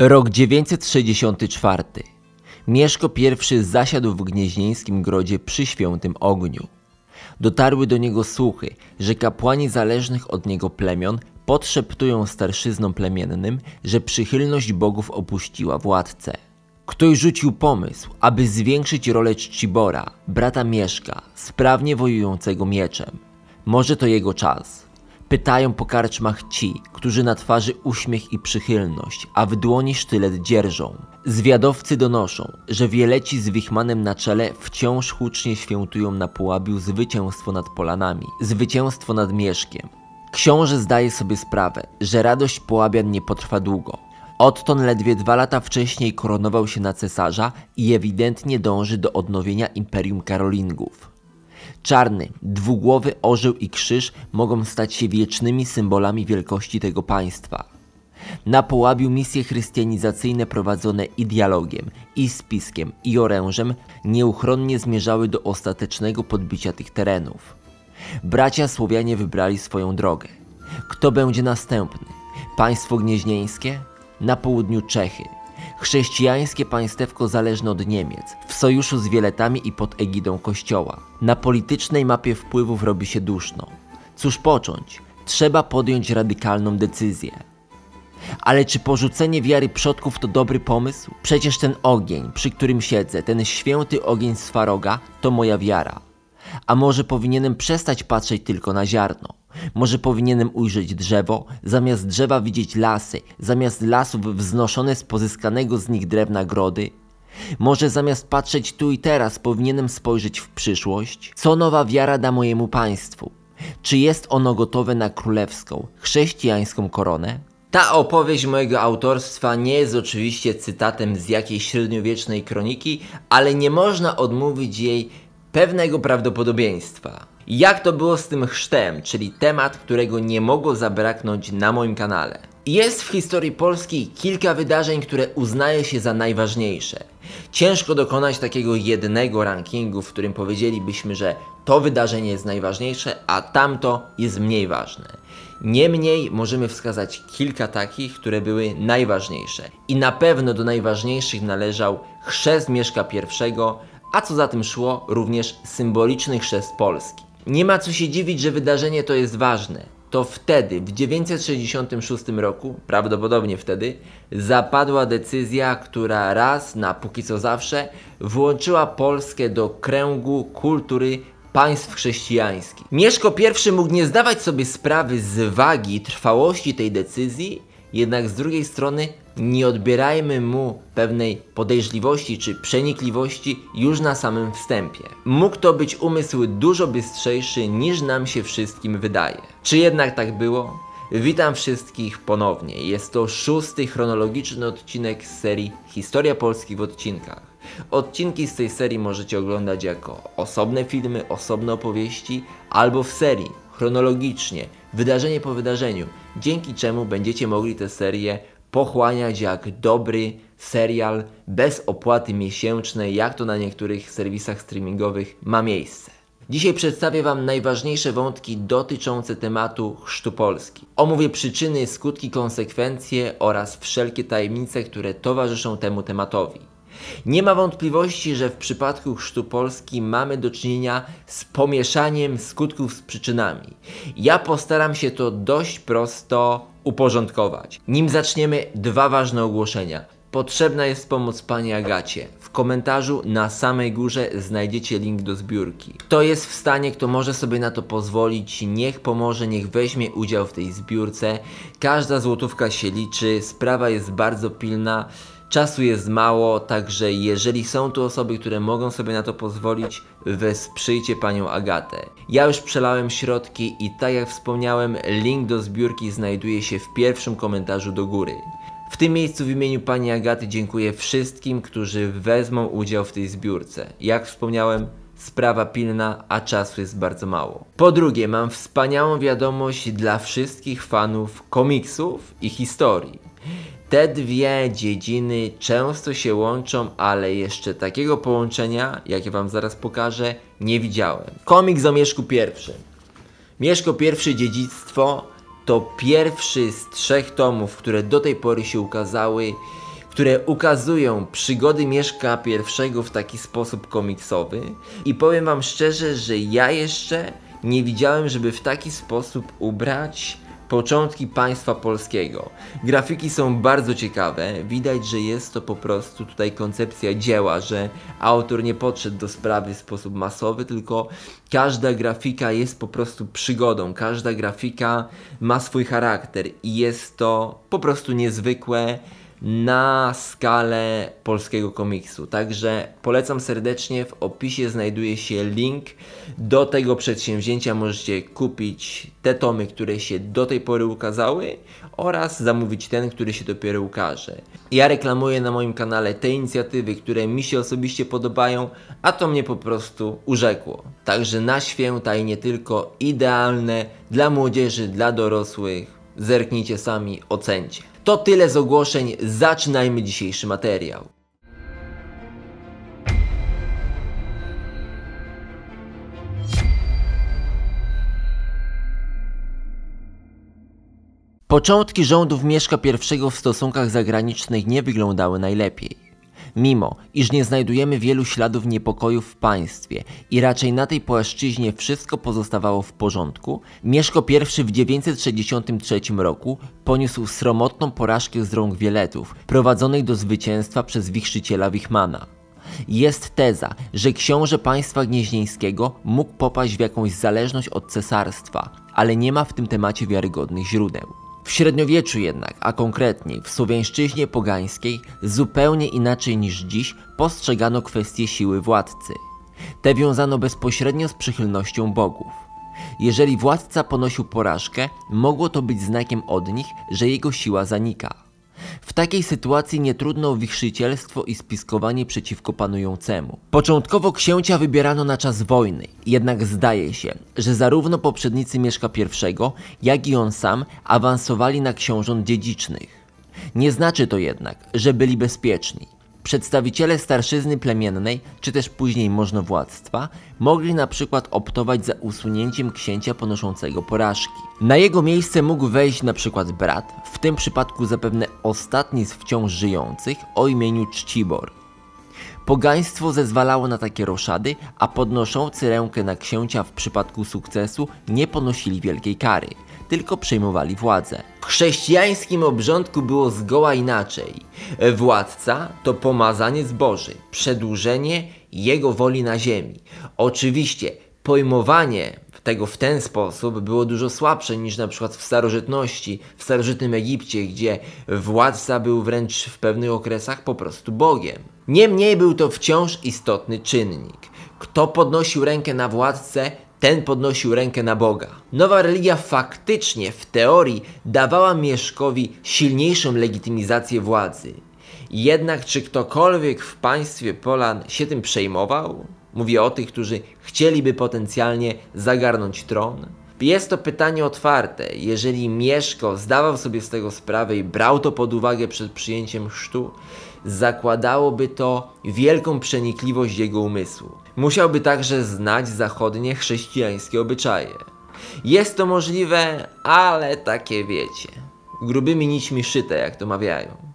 Rok 964. Mieszko I zasiadł w gnieźnieńskim grodzie przy świętym ogniu. Dotarły do niego słuchy, że kapłani zależnych od niego plemion podszeptują starszyznom plemiennym, że przychylność bogów opuściła władcę. Ktoś rzucił pomysł, aby zwiększyć rolę Czcibora, brata Mieszka, sprawnie wojującego mieczem. Może to jego czas. Pytają po karczmach ci, którzy na twarzy uśmiech i przychylność, a w dłoni sztylet dzierżą. Zwiadowcy donoszą, że wieleci z Wichmanem na czele wciąż hucznie świętują na Pułabiu zwycięstwo nad Polanami, zwycięstwo nad Mieszkiem. Książę zdaje sobie sprawę, że radość Połabian nie potrwa długo. Otton ledwie dwa lata wcześniej koronował się na cesarza i ewidentnie dąży do odnowienia Imperium Karolingów. Czarny, dwugłowy orzeł i krzyż mogą stać się wiecznymi symbolami wielkości tego państwa. Na Połabiu misje chrystianizacyjne prowadzone i dialogiem, i spiskiem, i orężem nieuchronnie zmierzały do ostatecznego podbicia tych terenów. Bracia Słowianie wybrali swoją drogę. Kto będzie następny? Państwo gnieźnieńskie? Na południu Czechy. Chrześcijańskie państewko zależne od Niemiec, w sojuszu z Wieletami i pod egidą Kościoła. Na politycznej mapie wpływów robi się duszno. Cóż począć? Trzeba podjąć radykalną decyzję. Ale czy porzucenie wiary przodków to dobry pomysł? Przecież ten ogień, przy którym siedzę, ten święty ogień z Faroga, to moja wiara. A może powinienem przestać patrzeć tylko na ziarno? Może powinienem ujrzeć drzewo, zamiast drzewa widzieć lasy, zamiast lasów wznoszone z pozyskanego z nich drewna grody? Może zamiast patrzeć tu i teraz powinienem spojrzeć w przyszłość? Co nowa wiara da mojemu państwu? Czy jest ono gotowe na królewską, chrześcijańską koronę? Ta opowieść mojego autorstwa nie jest oczywiście cytatem z jakiejś średniowiecznej kroniki, ale nie można odmówić jej pewnego prawdopodobieństwa. Jak to było z tym chrztem, czyli temat, którego nie mogło zabraknąć na moim kanale. Jest w historii Polski kilka wydarzeń, które uznaje się za najważniejsze. Ciężko dokonać takiego jednego rankingu, w którym powiedzielibyśmy, że to wydarzenie jest najważniejsze, a tamto jest mniej ważne. Niemniej możemy wskazać kilka takich, które były najważniejsze. I na pewno do najważniejszych należał chrzest Mieszka I, a co za tym szło, również symboliczny chrzest Polski. Nie ma co się dziwić, że wydarzenie to jest ważne. To wtedy, w 966 roku, prawdopodobnie wtedy, zapadła decyzja, która raz na póki co zawsze włączyła Polskę do kręgu kultury państw chrześcijańskich. Mieszko I mógł nie zdawać sobie sprawy z wagi trwałości tej decyzji, jednak z drugiej strony nie odbierajmy mu pewnej podejrzliwości czy przenikliwości już na samym wstępie. Mógł to być umysł dużo bystrzejszy niż nam się wszystkim wydaje. Czy jednak tak było? Witam wszystkich ponownie. Jest to szósty chronologiczny odcinek z serii Historia Polski w odcinkach. Odcinki z tej serii możecie oglądać jako osobne filmy, osobne opowieści albo w serii, chronologicznie, wydarzenie po wydarzeniu, dzięki czemu będziecie mogli tę serię pochłaniać jak dobry serial bez opłaty miesięcznej, jak to na niektórych serwisach streamingowych ma miejsce. Dzisiaj przedstawię Wam najważniejsze wątki dotyczące tematu chrztu Polski. Omówię przyczyny, skutki, konsekwencje oraz wszelkie tajemnice, które towarzyszą temu tematowi. Nie ma wątpliwości, że w przypadku chrztu Polski mamy do czynienia z pomieszaniem skutków z przyczynami. Ja postaram się to dość prosto uporządkować. Nim zaczniemy, dwa ważne ogłoszenia. Potrzebna jest pomoc Pani Agacie. W komentarzu na samej górze znajdziecie link do zbiórki. Kto jest w stanie, kto może sobie na to pozwolić, niech pomoże, niech weźmie udział w tej zbiórce. Każda złotówka się liczy, sprawa jest bardzo pilna. Czasu jest mało, także jeżeli są tu osoby, które mogą sobie na to pozwolić, wesprzyjcie panią Agatę. Ja już przelałem środki i tak jak wspomniałem, link do zbiórki znajduje się w pierwszym komentarzu do góry. W tym miejscu w imieniu pani Agaty dziękuję wszystkim, którzy wezmą udział w tej zbiórce. Jak wspomniałem, sprawa pilna, a czasu jest bardzo mało. Po drugie, mam wspaniałą wiadomość dla wszystkich fanów komiksów i historii. Te dwie dziedziny często się łączą, ale jeszcze takiego połączenia, jakie wam zaraz pokażę, nie widziałem. Komiks o Mieszku I. Mieszko I Dziedzictwo to pierwszy z trzech tomów, które do tej pory się ukazały które ukazują przygody Mieszka I w taki sposób komiksowy i powiem wam szczerze, że ja jeszcze nie widziałem, żeby w taki sposób ubrać początki państwa polskiego. Grafiki są bardzo ciekawe, widać, że jest to po prostu tutaj koncepcja dzieła, że autor nie podszedł do sprawy w sposób masowy, tylko każda grafika jest po prostu przygodą, każda grafika ma swój charakter i jest to po prostu niezwykłe na skalę polskiego komiksu. Także polecam serdecznie, w opisie znajduje się link do tego przedsięwzięcia. Możecie kupić te tomy, które się do tej pory ukazały oraz zamówić ten, który się dopiero ukaże. Ja reklamuję na moim kanale te inicjatywy, które mi się osobiście podobają, a to mnie po prostu urzekło. Także na święta i nie tylko idealne dla młodzieży, dla dorosłych. Zerknijcie sami, ocencie. To tyle z ogłoszeń, zaczynajmy dzisiejszy materiał. Początki rządów Mieszka I w stosunkach zagranicznych nie wyglądały najlepiej. Mimo, iż nie znajdujemy wielu śladów niepokojów w państwie i raczej na tej płaszczyźnie wszystko pozostawało w porządku, Mieszko I w 963 roku poniósł sromotną porażkę z rąk Wieletów, prowadzonej do zwycięstwa przez wichrzyciela Wichmana. Jest teza, że książę państwa gnieźnieńskiego mógł popaść w jakąś zależność od cesarstwa, ale nie ma w tym temacie wiarygodnych źródeł. W średniowieczu jednak, a konkretniej w słowiańszczyźnie pogańskiej, zupełnie inaczej niż dziś postrzegano kwestię siły władcy. Te wiązano bezpośrednio z przychylnością bogów. Jeżeli władca ponosił porażkę, mogło to być znakiem od nich, że jego siła zanika. W takiej sytuacji nie trudno o wichrzycielstwo i spiskowanie przeciwko panującemu. Początkowo księcia wybierano na czas wojny, jednak zdaje się, że zarówno poprzednicy Mieszka I, jak i on sam awansowali na książąt dziedzicznych. Nie znaczy to jednak, że byli bezpieczni. Przedstawiciele starszyzny plemiennej, czy też później możnowładztwa, mogli na przykład optować za usunięciem księcia ponoszącego porażki. Na jego miejsce mógł wejść na przykład brat, w tym przypadku zapewne ostatni z wciąż żyjących, o imieniu Czcibor. Pogaństwo zezwalało na takie roszady, a podnoszący rękę na księcia w przypadku sukcesu nie ponosili wielkiej kary – tylko przejmowali władzę. W chrześcijańskim obrządku było zgoła inaczej. Władca to pomazaniec Boży, przedłużenie Jego woli na ziemi. Oczywiście pojmowanie tego w ten sposób było dużo słabsze niż na przykład w starożytności, w starożytnym Egipcie, gdzie władca był wręcz w pewnych okresach po prostu Bogiem. Niemniej był to wciąż istotny czynnik. Kto podnosił rękę na władcę, ten podnosił rękę na Boga. Nowa religia faktycznie, w teorii, dawała Mieszkowi silniejszą legitymizację władzy. Jednak czy ktokolwiek w państwie Polan się tym przejmował? Mówię o tych, którzy chcieliby potencjalnie zagarnąć tron. Jest to pytanie otwarte. Jeżeli Mieszko zdawał sobie z tego sprawę i brał to pod uwagę przed przyjęciem chrztu, zakładałoby to wielką przenikliwość jego umysłu. Musiałby także znać zachodnie chrześcijańskie obyczaje. Jest to możliwe, ale takie wiecie. Grubymi nićmi szyte, jak to mawiają.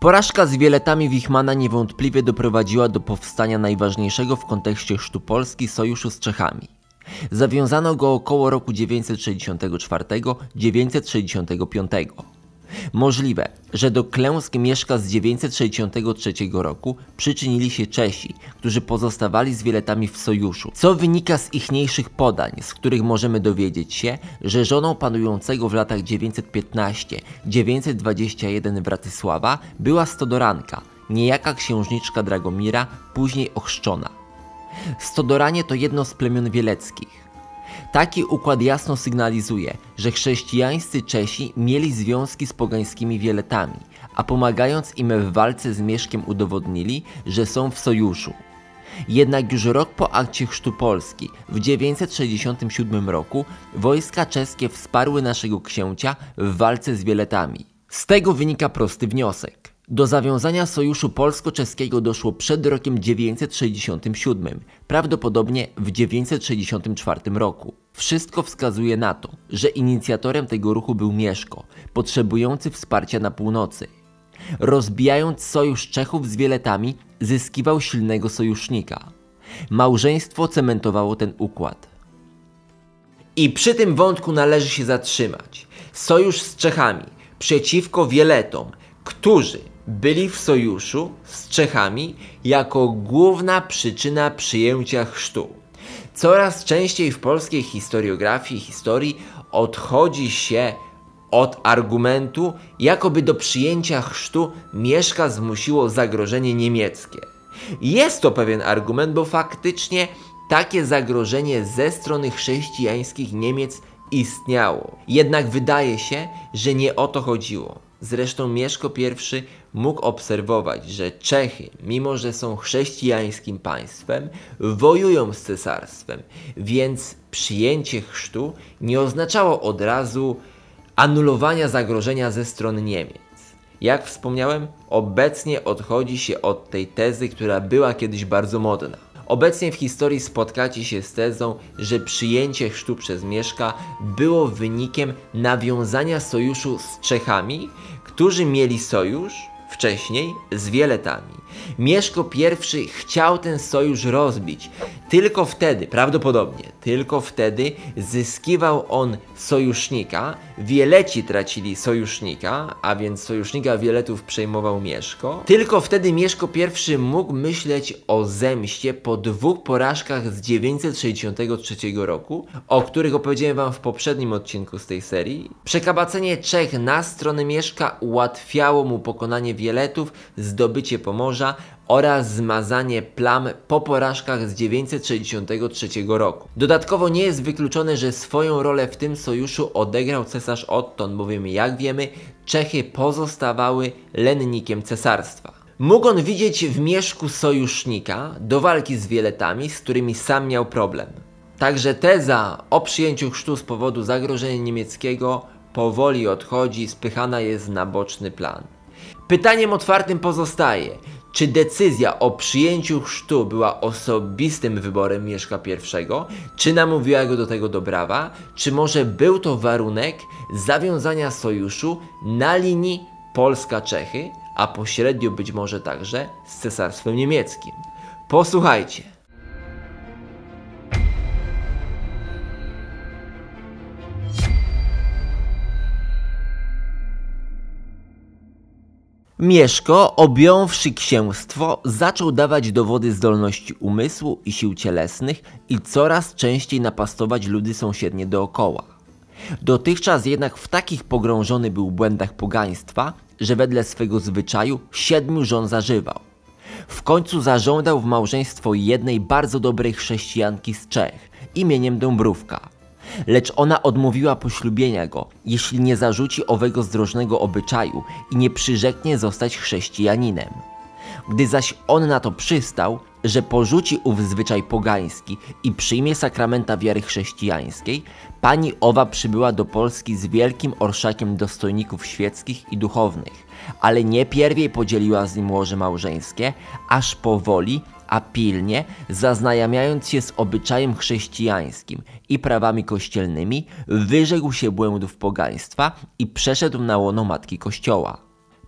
Porażka z Wieletami Wichmana niewątpliwie doprowadziła do powstania najważniejszego w kontekście chrztu Polski sojuszu z Czechami. Zawiązano go około roku 964-965. Możliwe, że do klęsk Mieszka z 963 roku przyczynili się Czesi, którzy pozostawali z Wieletami w sojuszu, co wynika z ichniejszych podań, z których możemy dowiedzieć się, że żoną panującego w latach 915-921 Wratysława była Stodoranka, niejaka księżniczka Dragomira, później ochrzczona. Stodoranie to jedno z plemion wieleckich. Taki układ jasno sygnalizuje, że chrześcijańscy Czesi mieli związki z pogańskimi wieletami, a pomagając im w walce z Mieszkiem udowodnili, że są w sojuszu. Jednak już rok po akcie chrztu Polski, w 967 roku, wojska czeskie wsparły naszego księcia w walce z Wieletami. Z tego wynika prosty wniosek. Do zawiązania sojuszu polsko-czeskiego doszło przed rokiem 967, prawdopodobnie w 964 roku. Wszystko wskazuje na to, że inicjatorem tego ruchu był Mieszko, potrzebujący wsparcia na północy. Rozbijając sojusz Czechów z Wieletami, zyskiwał silnego sojusznika. Małżeństwo cementowało ten układ. I przy tym wątku należy się zatrzymać. Sojusz z Czechami przeciwko Wieletom, którzy byli w sojuszu z Czechami jako główna przyczyna przyjęcia chrztu. Coraz częściej w polskiej historiografii historii odchodzi się od argumentu, jakoby do przyjęcia chrztu Mieszka zmusiło zagrożenie niemieckie. Jest to pewien argument, bo faktycznie takie zagrożenie ze strony chrześcijańskich Niemiec istniało. Jednak wydaje się, że nie o to chodziło. Zresztą Mieszko I mógł obserwować, że Czechy, mimo że są chrześcijańskim państwem, wojują z cesarstwem, więc przyjęcie chrztu nie oznaczało od razu anulowania zagrożenia ze strony Niemiec. Jak wspomniałem, obecnie odchodzi się od tej tezy, która była kiedyś bardzo modna. Obecnie w historii spotkacie się z tezą, że przyjęcie chrztu przez Mieszka było wynikiem nawiązania sojuszu z Czechami, którzy mieli sojusz wcześniej z Wieletami. Mieszko I chciał ten sojusz rozbić. Tylko wtedy, prawdopodobnie, tylko wtedy zyskiwał on sojusznika. Wieleci tracili sojusznika, a więc sojusznika Wieletów przejmował Mieszko. Tylko wtedy Mieszko I mógł myśleć o zemście po dwóch porażkach z 963 roku, o których opowiedziałem wam w poprzednim odcinku z tej serii. Przekabacenie Czech na stronę Mieszka ułatwiało mu pokonanie Wieletów, zdobycie Pomorza oraz zmazanie plam po porażkach z 963 roku. Dodatkowo nie jest wykluczone, że swoją rolę w tym sojuszu odegrał cesarz Otton, bowiem jak wiemy Czechy pozostawały lennikiem cesarstwa. Mógł on widzieć w Mieszku sojusznika do walki z Wieletami, z którymi sam miał problem. Także teza o przyjęciu chrztu z powodu zagrożenia niemieckiego powoli odchodzi, spychana jest na boczny plan. Pytaniem otwartym pozostaje, czy decyzja o przyjęciu chrztu była osobistym wyborem Mieszka I, czy namówiła go do tego Dobrawa, czy może był to warunek zawiązania sojuszu na linii Polska-Czechy, a pośrednio być może także z Cesarstwem Niemieckim. Posłuchajcie. Mieszko, objąwszy księstwo, zaczął dawać dowody zdolności umysłu i sił cielesnych i coraz częściej napastować ludy sąsiednie dookoła. Dotychczas jednak w takich pogrążony był błędach pogaństwa, że wedle swego zwyczaju siedmiu żon zażywał. W końcu zażądał w małżeństwo jednej bardzo dobrej chrześcijanki z Czech imieniem Dąbrówka – lecz ona odmówiła poślubienia go, jeśli nie zarzuci owego zdrożnego obyczaju i nie przyrzeknie zostać chrześcijaninem. Gdy zaś on na to przystał, że porzuci ów zwyczaj pogański i przyjmie sakramenta wiary chrześcijańskiej, pani owa przybyła do Polski z wielkim orszakiem dostojników świeckich i duchownych, ale nie pierwiej podzieliła z nim łoże małżeńskie, aż powoli a pilnie zaznajamiając się z obyczajem chrześcijańskim i prawami kościelnymi, wyrzekł się błędów pogaństwa i przeszedł na łono Matki Kościoła.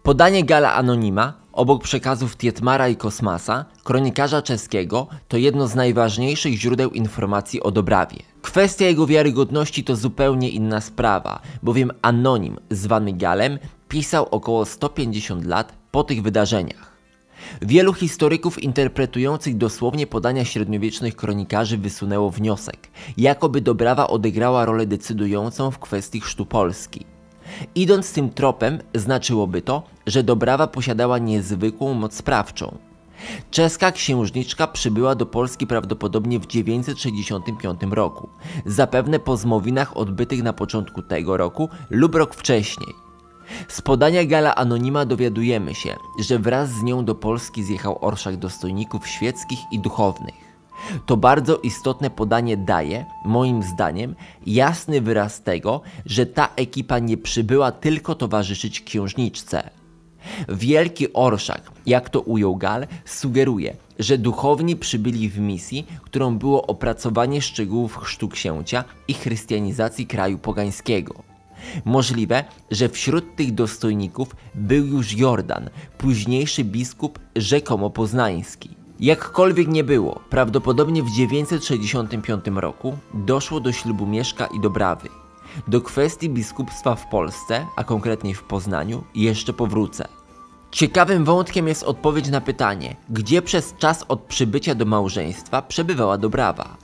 Podanie Gala Anonima, obok przekazów Tietmara i Kosmasa, kronikarza czeskiego, to jedno z najważniejszych źródeł informacji o Dobrawie. Kwestia jego wiarygodności to zupełnie inna sprawa, bowiem Anonim, zwany Galem, pisał około 150 lat po tych wydarzeniach. Wielu historyków interpretujących dosłownie podania średniowiecznych kronikarzy wysunęło wniosek, jakoby Dobrawa odegrała rolę decydującą w kwestii chrztu Polski. Idąc tym tropem, znaczyłoby to, że Dobrawa posiadała niezwykłą moc sprawczą. Czeska księżniczka przybyła do Polski prawdopodobnie w 965 roku, zapewne po zmowinach odbytych na początku tego roku lub rok wcześniej. Z podania Gala Anonima dowiadujemy się, że wraz z nią do Polski zjechał orszak dostojników świeckich i duchownych. To bardzo istotne podanie daje, moim zdaniem, jasny wyraz tego, że ta ekipa nie przybyła tylko towarzyszyć księżniczce. Wielki orszak, jak to ujął Gal, sugeruje, że duchowni przybyli w misji, którą było opracowanie szczegółów chrztu księcia i chrystianizacji kraju pogańskiego. Możliwe, że wśród tych dostojników był już Jordan, późniejszy biskup rzekomo poznański. Jakkolwiek nie było, prawdopodobnie w 965 roku doszło do ślubu Mieszka i Dobrawy. Do kwestii biskupstwa w Polsce, a konkretniej w Poznaniu, jeszcze powrócę. Ciekawym wątkiem jest odpowiedź na pytanie, gdzie przez czas od przybycia do małżeństwa przebywała Dobrawa.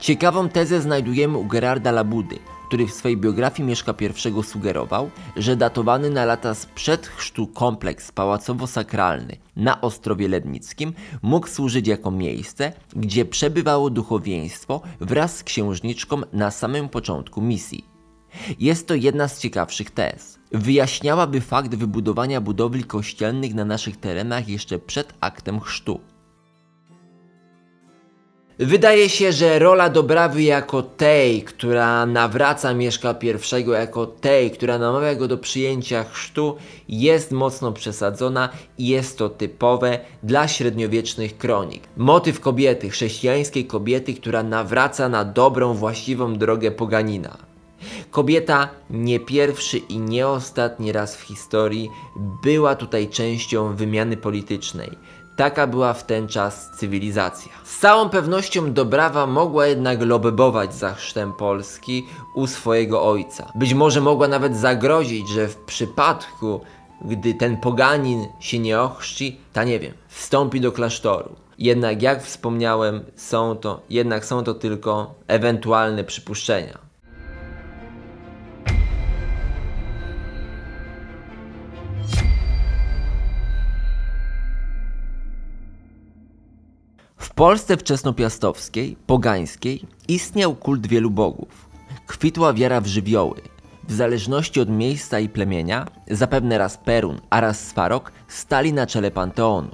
Ciekawą tezę znajdujemy u Gerarda Labudy, który w swojej biografii Mieszka I sugerował, że datowany na lata sprzed chrztu kompleks pałacowo-sakralny na Ostrowie Lednickim mógł służyć jako miejsce, gdzie przebywało duchowieństwo wraz z księżniczką na samym początku misji. Jest to jedna z ciekawszych tez. Wyjaśniałaby fakt wybudowania budowli kościelnych na naszych terenach jeszcze przed aktem chrztu. Wydaje się, że rola Dobrawy jako tej, która nawraca Mieszka I, jako tej, która namawia go do przyjęcia chrztu, jest mocno przesadzona i jest to typowe dla średniowiecznych kronik. Motyw kobiety, chrześcijańskiej kobiety, która nawraca na dobrą, właściwą drogę poganina. Kobieta nie pierwszy i nie ostatni raz w historii była tutaj częścią wymiany politycznej. Taka była w ten czas cywilizacja. Z całą pewnością Dobrawa mogła jednak lobbować za chrztem Polski u swojego ojca. Być może mogła nawet zagrozić, że w przypadku, gdy ten poganin się nie ochrzci, ta nie wiem, wstąpi do klasztoru. Jednak jak wspomniałem, są to, jednak są to tylko ewentualne przypuszczenia. Polsce wczesnopiastowskiej, pogańskiej, istniał kult wielu bogów. Kwitła wiara w żywioły. W zależności od miejsca i plemienia, zapewne raz Perun, a raz Swarok stali na czele panteonu.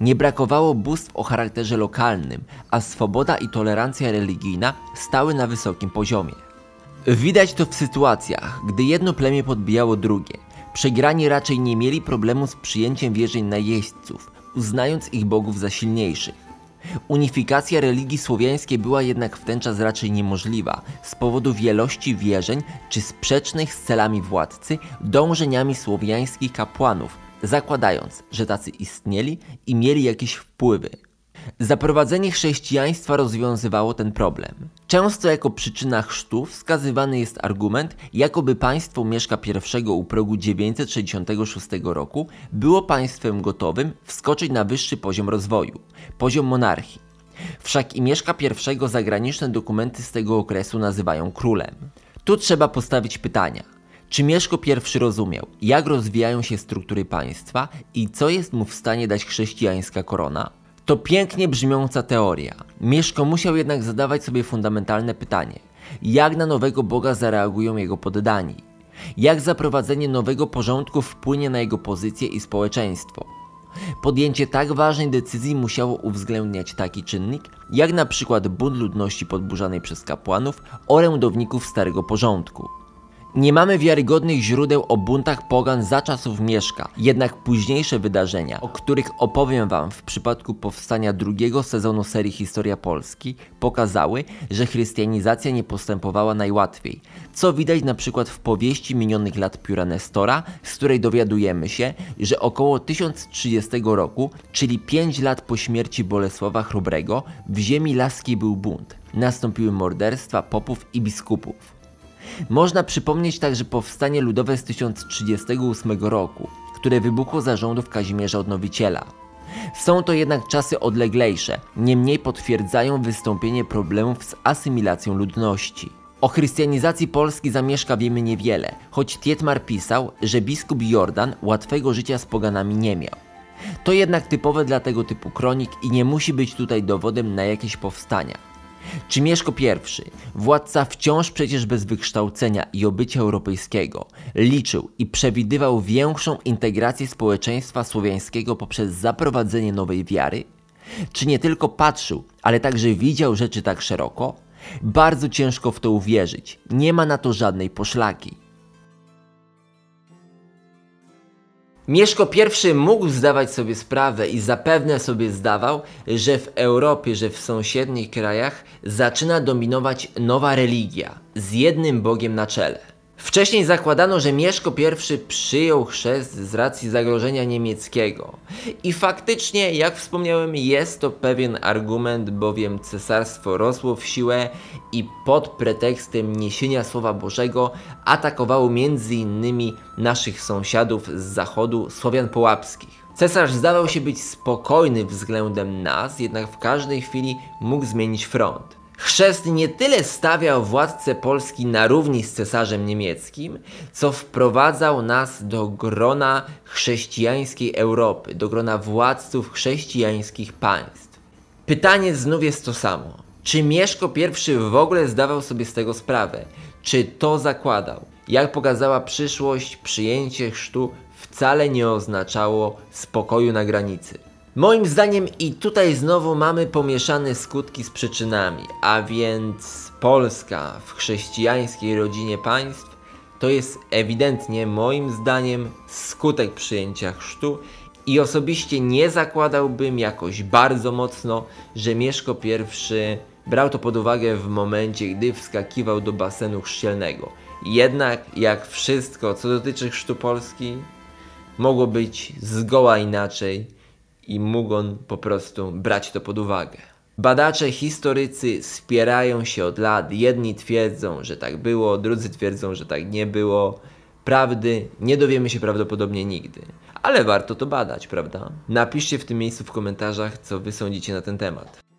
Nie brakowało bóstw o charakterze lokalnym, a swoboda i tolerancja religijna stały na wysokim poziomie. Widać to w sytuacjach, gdy jedno plemię podbijało drugie. Przegrani raczej nie mieli problemu z przyjęciem wierzeń najeźdźców, uznając ich bogów za silniejszych. Unifikacja religii słowiańskiej była jednak w ten czas raczej niemożliwa z powodu wielości wierzeń czy sprzecznych z celami władcy dążeniami słowiańskich kapłanów, zakładając, że tacy istnieli i mieli jakieś wpływy. Zaprowadzenie chrześcijaństwa rozwiązywało ten problem. Często jako przyczyna chrztu wskazywany jest argument, jakoby państwo Mieszka I u progu 966 roku było państwem gotowym wskoczyć na wyższy poziom rozwoju, poziom monarchii. Wszak i Mieszka I zagraniczne dokumenty z tego okresu nazywają królem. Tu trzeba postawić pytania. Czy Mieszko I rozumiał, jak rozwijają się struktury państwa i co jest mu w stanie dać chrześcijańska korona? To pięknie brzmiąca teoria. Mieszko musiał jednak zadawać sobie fundamentalne pytanie: jak na nowego Boga zareagują jego poddani? Jak zaprowadzenie nowego porządku wpłynie na jego pozycję i społeczeństwo? Podjęcie tak ważnej decyzji musiało uwzględniać taki czynnik, jak na przykład bunt ludności podburzanej przez kapłanów, orędowników starego porządku. Nie mamy wiarygodnych źródeł o buntach pogan za czasów Mieszka, jednak późniejsze wydarzenia, o których opowiem Wam w przypadku powstania drugiego sezonu serii Historia Polski, pokazały, że chrystianizacja nie postępowała najłatwiej, co widać na przykład w powieści minionych lat pióra Nestora, z której dowiadujemy się, że około 1030 roku, czyli 5 lat po śmierci Bolesława Chrobrego, w ziemi laskiej był bunt. Nastąpiły morderstwa popów i biskupów. Można przypomnieć także powstanie ludowe z 1038 roku, które wybuchło za rządów Kazimierza Odnowiciela. Są to jednak czasy odleglejsze, niemniej potwierdzają wystąpienie problemów z asymilacją ludności. O chrystianizacji Polski zamieszka wiemy niewiele, choć Tietmar pisał, że biskup Jordan łatwego życia z poganami nie miał. To jednak typowe dla tego typu kronik i nie musi być tutaj dowodem na jakieś powstania. Czy Mieszko I, władca wciąż przecież bez wykształcenia i obycia europejskiego, liczył i przewidywał większą integrację społeczeństwa słowiańskiego poprzez zaprowadzenie nowej wiary? Czy nie tylko patrzył, ale także widział rzeczy tak szeroko? Bardzo ciężko w to uwierzyć, nie ma na to żadnej poszlaki. Mieszko I mógł zdawać sobie sprawę i zapewne sobie zdawał, że w Europie, że w sąsiednich krajach zaczyna dominować nowa religia z jednym Bogiem na czele. Wcześniej zakładano, że Mieszko I przyjął chrzest z racji zagrożenia niemieckiego. I faktycznie, jak wspomniałem, jest to pewien argument, bowiem cesarstwo rosło w siłę i pod pretekstem niesienia Słowa Bożego atakowało m.in. naszych sąsiadów z zachodu, Słowian Połapskich. Cesarz zdawał się być spokojny względem nas, jednak w każdej chwili mógł zmienić front. Chrzest nie tyle stawiał władcę Polski na równi z cesarzem niemieckim, co wprowadzał nas do grona chrześcijańskiej Europy, do grona władców chrześcijańskich państw. Pytanie znów jest to samo. Czy Mieszko I w ogóle zdawał sobie z tego sprawę? Czy to zakładał? Jak pokazała przyszłość, przyjęcie chrztu wcale nie oznaczało spokoju na granicy. Moim zdaniem i tutaj znowu mamy pomieszane skutki z przyczynami, a więc Polska w chrześcijańskiej rodzinie państw to jest ewidentnie moim zdaniem skutek przyjęcia chrztu i osobiście nie zakładałbym jakoś bardzo mocno, że Mieszko I brał to pod uwagę w momencie, gdy wskakiwał do basenu chrzcielnego. Jednak jak wszystko co dotyczy chrztu Polski mogło być zgoła inaczej i mógł on po prostu brać to pod uwagę. Badacze, historycy spierają się od lat. Jedni twierdzą, że tak było, drudzy twierdzą, że tak nie było. Prawdy nie dowiemy się prawdopodobnie nigdy, ale warto to badać, prawda? Napiszcie w tym miejscu w komentarzach, co wy sądzicie na ten temat.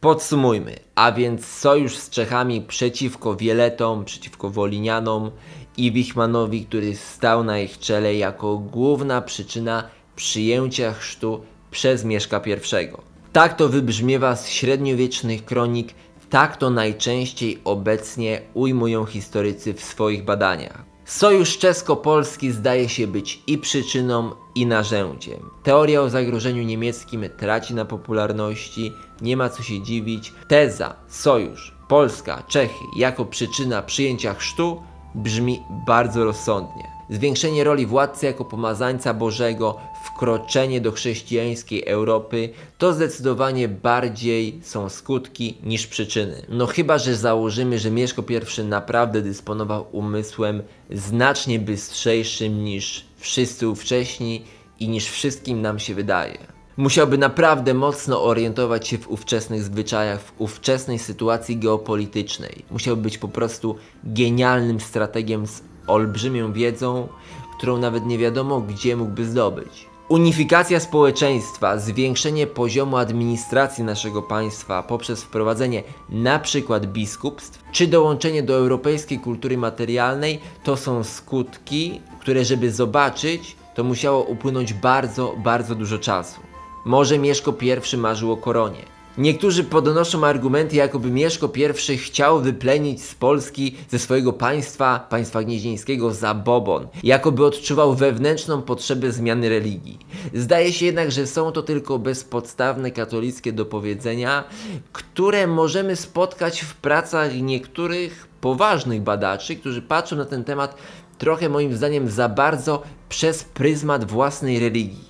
Podsumujmy, a więc sojusz z Czechami przeciwko Wieletom, przeciwko Wolinianom i Wichmanowi, który stał na ich czele jako główna przyczyna przyjęcia chrztu przez Mieszka I. Tak to wybrzmiewa z średniowiecznych kronik, tak to najczęściej obecnie ujmują historycy w swoich badaniach. Sojusz czesko-polski zdaje się być i przyczyną, i narzędziem. Teoria o zagrożeniu niemieckim traci na popularności, nie ma co się dziwić. Teza sojusz Polska, Czechy jako przyczyna przyjęcia chrztu brzmi bardzo rozsądnie. Zwiększenie roli władcy jako pomazańca Bożego, wkroczenie do chrześcijańskiej Europy to zdecydowanie bardziej są skutki niż przyczyny. No chyba, że założymy, że Mieszko I naprawdę dysponował umysłem znacznie bystrzejszym niż wszyscy ówcześni i niż wszystkim nam się wydaje. Musiałby naprawdę mocno orientować się w ówczesnych zwyczajach, w ówczesnej sytuacji geopolitycznej. Musiałby być po prostu genialnym strategiem z olbrzymią wiedzą, którą nawet nie wiadomo gdzie mógłby zdobyć. Unifikacja społeczeństwa, zwiększenie poziomu administracji naszego państwa poprzez wprowadzenie np. biskupstw, czy dołączenie do europejskiej kultury materialnej to są skutki, które żeby zobaczyć, to musiało upłynąć bardzo, bardzo dużo czasu. Może Mieszko I marzył o koronie. Niektórzy podnoszą argumenty, jakoby Mieszko I chciał wyplenić z Polski, ze swojego państwa, państwa gnieźnieńskiego, zabobon, jakoby odczuwał wewnętrzną potrzebę zmiany religii. Zdaje się jednak, że są to tylko bezpodstawne katolickie dopowiedzenia, które możemy spotkać w pracach niektórych poważnych badaczy, którzy patrzą na ten temat trochę moim zdaniem za bardzo przez pryzmat własnej religii.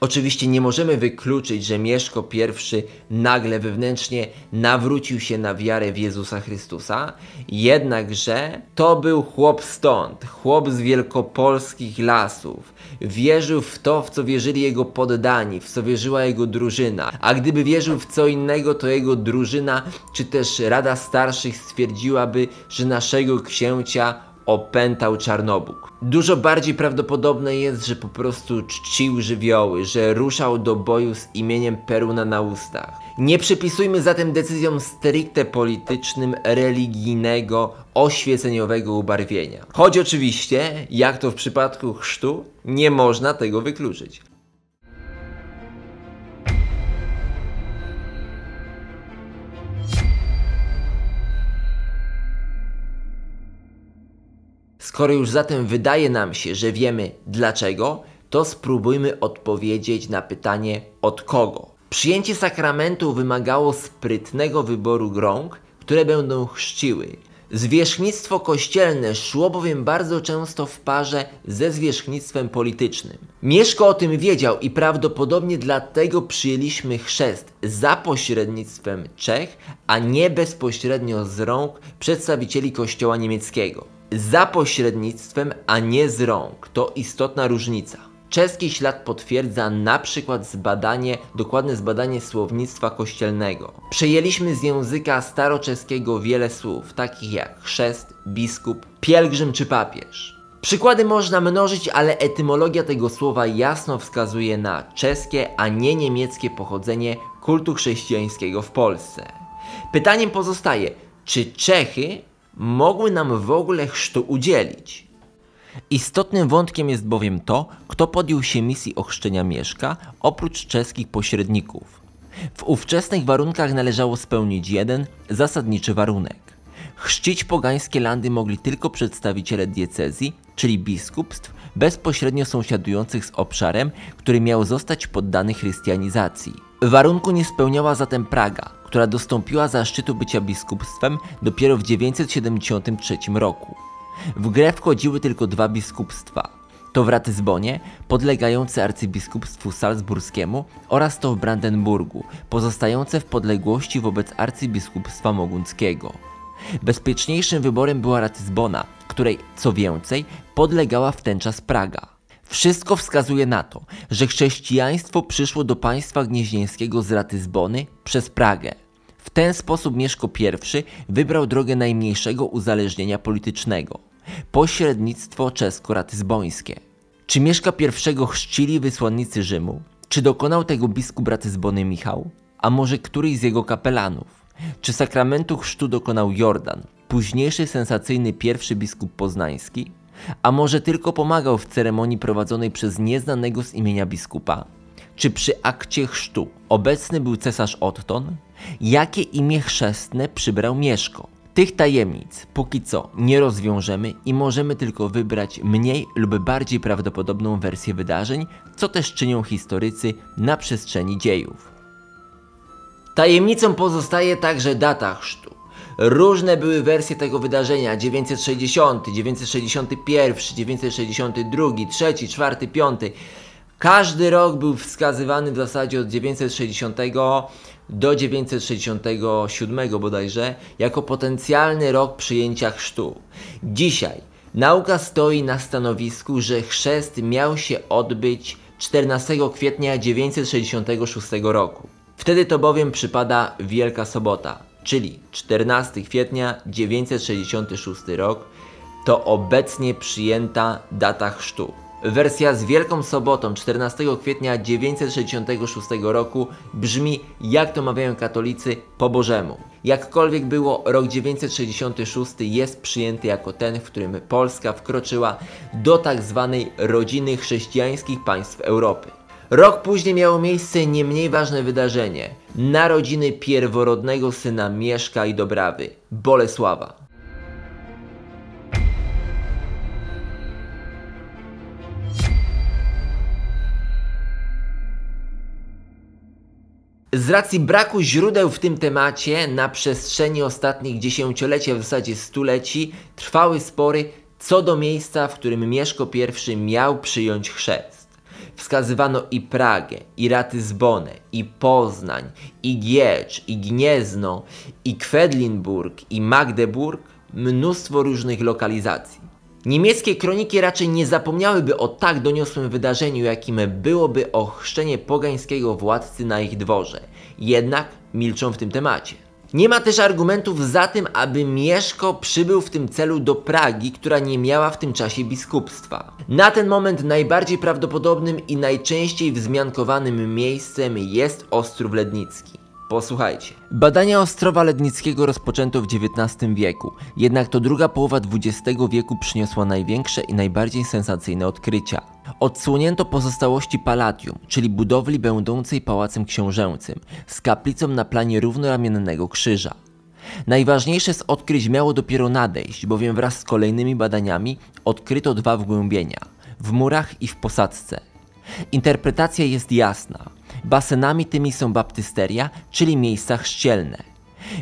Oczywiście nie możemy wykluczyć, że Mieszko I nagle wewnętrznie nawrócił się na wiarę w Jezusa Chrystusa, jednakże to był chłop stąd, chłop z wielkopolskich lasów. Wierzył w to, w co wierzyli jego poddani, w co wierzyła jego drużyna. A gdyby wierzył w co innego, to jego drużyna, czy też Rada Starszych stwierdziłaby, że naszego księcia opętał Czarnobóg. Dużo bardziej prawdopodobne jest, że po prostu czcił żywioły, że ruszał do boju z imieniem Peruna na ustach. Nie przypisujmy zatem decyzjom stricte politycznym religijnego, oświeceniowego ubarwienia. Choć oczywiście, jak to w przypadku chrztu, nie można tego wykluczyć. Skoro już zatem wydaje nam się, że wiemy dlaczego, to spróbujmy odpowiedzieć na pytanie od kogo. Przyjęcie sakramentu wymagało sprytnego wyboru rąk, które będą chrzciły. Zwierzchnictwo kościelne szło bowiem bardzo często w parze ze zwierzchnictwem politycznym. Mieszko o tym wiedział i prawdopodobnie dlatego przyjęliśmy chrzest za pośrednictwem Czech, a nie bezpośrednio z rąk przedstawicieli kościoła niemieckiego. Za pośrednictwem, a nie z rąk. To istotna różnica. Czeski ślad potwierdza na przykład zbadanie, dokładne zbadanie słownictwa kościelnego. Przejęliśmy z języka staroczeskiego wiele słów, takich jak chrzest, biskup, pielgrzym czy papież. Przykłady można mnożyć, ale etymologia tego słowa jasno wskazuje na czeskie, a nie niemieckie pochodzenie kultu chrześcijańskiego w Polsce. Pytaniem pozostaje, czy Czechy mogły nam w ogóle chrztu udzielić? Istotnym wątkiem jest bowiem to, kto podjął się misji ochrzczenia Mieszka, oprócz czeskich pośredników. W ówczesnych warunkach należało spełnić jeden zasadniczy warunek. Chrzcić pogańskie landy mogli tylko przedstawiciele diecezji, czyli biskupstw bezpośrednio sąsiadujących z obszarem, który miał zostać poddany chrystianizacji. Warunku nie spełniała zatem Praga, która dostąpiła zaszczytu bycia biskupstwem dopiero w 973 roku. W grę wchodziły tylko dwa biskupstwa. To w Ratyzbonie, podlegające arcybiskupstwu salzburskiemu oraz to w Brandenburgu, pozostające w podległości wobec arcybiskupstwa mogunckiego. Bezpieczniejszym wyborem była Ratyzbona, której, co więcej, podlegała w ten czas Praga. Wszystko wskazuje na to, że chrześcijaństwo przyszło do państwa gnieźnieńskiego z Ratyzbony przez Pragę. W ten sposób Mieszko I wybrał drogę najmniejszego uzależnienia politycznego pośrednictwo czesko-ratyzbońskie. Czy Mieszka I chrzcili wysłannicy Rzymu? Czy dokonał tego biskup Ratyzbony Michał? A może któryś z jego kapelanów? Czy sakramentu chrztu dokonał Jordan, późniejszy sensacyjny pierwszy biskup poznański? A może tylko pomagał w ceremonii prowadzonej przez nieznanego z imienia biskupa? Czy przy akcie chrztu obecny był cesarz Otton? Jakie imię chrzestne przybrał Mieszko? Tych tajemnic póki co nie rozwiążemy i możemy tylko wybrać mniej lub bardziej prawdopodobną wersję wydarzeń, co też czynią historycy na przestrzeni dziejów. Tajemnicą pozostaje także data chrztu. Różne były wersje tego wydarzenia 960, 961, 962, 3, 4, 5. Każdy rok był wskazywany w zasadzie od 960 do 967 bodajże jako potencjalny rok przyjęcia chrztu. Dzisiaj nauka stoi na stanowisku, że chrzest miał się odbyć 14 kwietnia 966 roku. Wtedy to bowiem przypada Wielka Sobota, czyli 14 kwietnia 966 rok to obecnie przyjęta data chrztu. Wersja z Wielką Sobotą 14 kwietnia 966 roku brzmi, jak to mawiają katolicy, po Bożemu. Jakkolwiek było, rok 966 jest przyjęty jako ten, w którym Polska wkroczyła do tak zwanej rodziny chrześcijańskich państw Europy. Rok później miało miejsce nie mniej ważne wydarzenie. Narodziny pierworodnego syna Mieszka i Dobrawy, Bolesława. Z racji braku źródeł w tym temacie na przestrzeni ostatnich dziesięcioleci, a w zasadzie stuleci, trwały spory co do miejsca, w którym Mieszko I miał przyjąć chrzest. Wskazywano i Pragę, i Ratyzbonę, i Poznań, i Giecz, i Gniezno, i Kwedlinburg, i Magdeburg, mnóstwo różnych lokalizacji. Niemieckie kroniki raczej nie zapomniałyby o tak doniosłym wydarzeniu, jakim byłoby ochrzczenie pogańskiego władcy na ich dworze. Jednak milczą w tym temacie. Nie ma też argumentów za tym, aby Mieszko przybył w tym celu do Pragi, która nie miała w tym czasie biskupstwa. Na ten moment najbardziej prawdopodobnym i najczęściej wzmiankowanym miejscem jest Ostrów Lednicki. Posłuchajcie. Badania Ostrowa Lednickiego rozpoczęto w XIX wieku, jednak to druga połowa XX wieku przyniosła największe i najbardziej sensacyjne odkrycia. Odsłonięto pozostałości Palatium, czyli budowli będącej pałacem książęcym, z kaplicą na planie równoramiennego krzyża. Najważniejsze z odkryć miało dopiero nadejść, bowiem wraz z kolejnymi badaniami odkryto dwa wgłębienia w murach i w posadzce. Interpretacja jest jasna. Basenami tymi są baptysteria, czyli miejsca chrzcielne.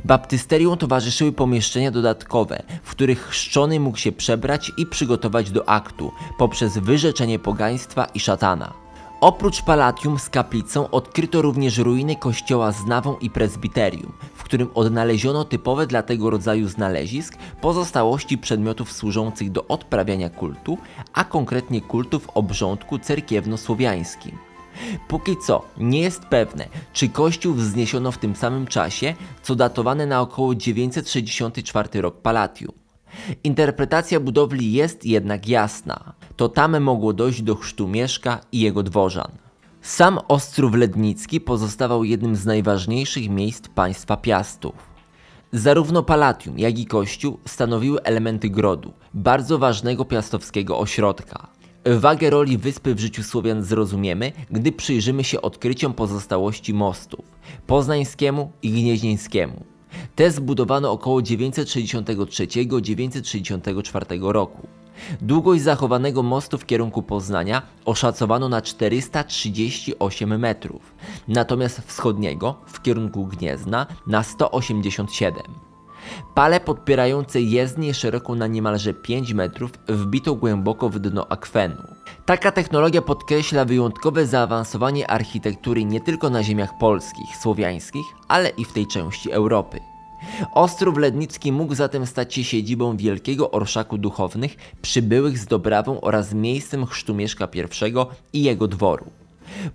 Baptysterium towarzyszyły pomieszczenia dodatkowe, w których chrzczony mógł się przebrać i przygotować do aktu poprzez wyrzeczenie pogaństwa i szatana. Oprócz palatium z kaplicą odkryto również ruiny kościoła z nawą i prezbiterium, w którym odnaleziono typowe dla tego rodzaju znalezisk pozostałości przedmiotów służących do odprawiania kultu, a konkretnie kultu w obrządku cerkiewno-słowiańskim. Póki co nie jest pewne, czy kościół wzniesiono w tym samym czasie, co datowane na około 964 rok Palatium. Interpretacja budowli jest jednak jasna. To tam mogło dojść do chrztu Mieszka i jego dworzan. Sam Ostrów Lednicki pozostawał jednym z najważniejszych miejsc państwa Piastów. Zarówno Palatium, jak i kościół stanowiły elementy grodu, bardzo ważnego piastowskiego ośrodka. Wagę roli wyspy w życiu Słowian zrozumiemy, gdy przyjrzymy się odkryciom pozostałości mostów poznańskiemu i gnieźnieńskiemu. Te zbudowano około 963-964 roku. Długość zachowanego mostu w kierunku Poznania oszacowano na 438 metrów, natomiast wschodniego w kierunku Gniezna na 187. Pale podpierające jezdnię szeroką na niemalże 5 metrów wbito głęboko w dno akwenu. Taka technologia podkreśla wyjątkowe zaawansowanie architektury nie tylko na ziemiach polskich, słowiańskich, ale i w tej części Europy. Ostrów Lednicki mógł zatem stać się siedzibą wielkiego orszaku duchownych przybyłych z Dobrawą oraz miejscem chrztu Mieszka I i jego dworu.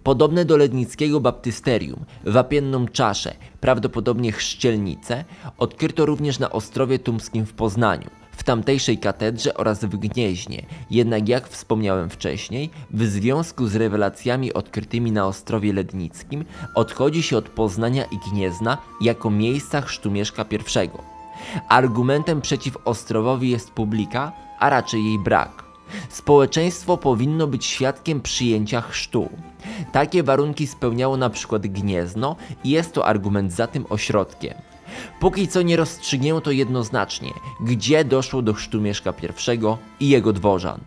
Podobne do lednickiego baptysterium, wapienną czaszę, prawdopodobnie chrzcielnicę, odkryto również na Ostrowie Tumskim w Poznaniu, w tamtejszej katedrze oraz w Gnieźnie, jednak jak wspomniałem wcześniej, w związku z rewelacjami odkrytymi na Ostrowie Lednickim odchodzi się od Poznania i Gniezna jako miejsca chrztu Mieszka I. Argumentem przeciw Ostrowowi jest publika, a raczej jej brak. Społeczeństwo powinno być świadkiem przyjęcia chrztu. Takie warunki spełniało na przykład Gniezno i jest to argument za tym ośrodkiem. Póki co nie rozstrzygnięto jednoznacznie, gdzie doszło do chrztu Mieszka I i jego dworzan.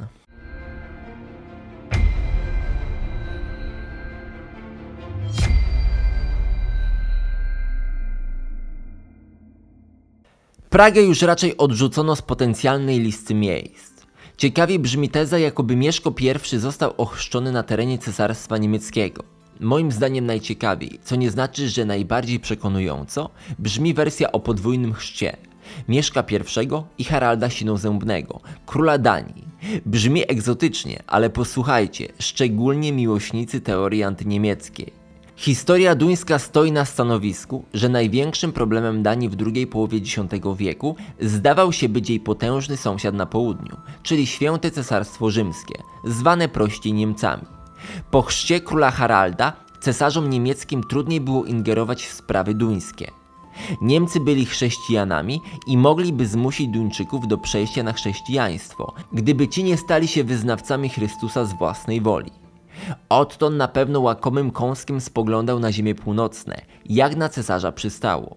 Pragę już raczej odrzucono z potencjalnej listy miejsc. Ciekawie brzmi teza, jakoby Mieszko I został ochrzczony na terenie Cesarstwa Niemieckiego. Moim zdaniem najciekawiej, co nie znaczy, że najbardziej przekonująco, brzmi wersja o podwójnym chrzcie. Mieszka I i Haralda Sinozębnego, króla Danii. Brzmi egzotycznie, ale posłuchajcie, szczególnie miłośnicy teorii antyniemieckiej. Historia duńska stoi na stanowisku, że największym problemem Danii w drugiej połowie X wieku zdawał się być jej potężny sąsiad na południu, czyli Święte Cesarstwo Rzymskie, zwane prościej Niemcami. Po chrzcie króla Haralda cesarzom niemieckim trudniej było ingerować w sprawy duńskie. Niemcy byli chrześcijanami i mogliby zmusić Duńczyków do przejścia na chrześcijaństwo, gdyby ci nie stali się wyznawcami Chrystusa z własnej woli. Odtąd na pewno łakomym kąskiem spoglądał na ziemię północne, jak na cesarza przystało.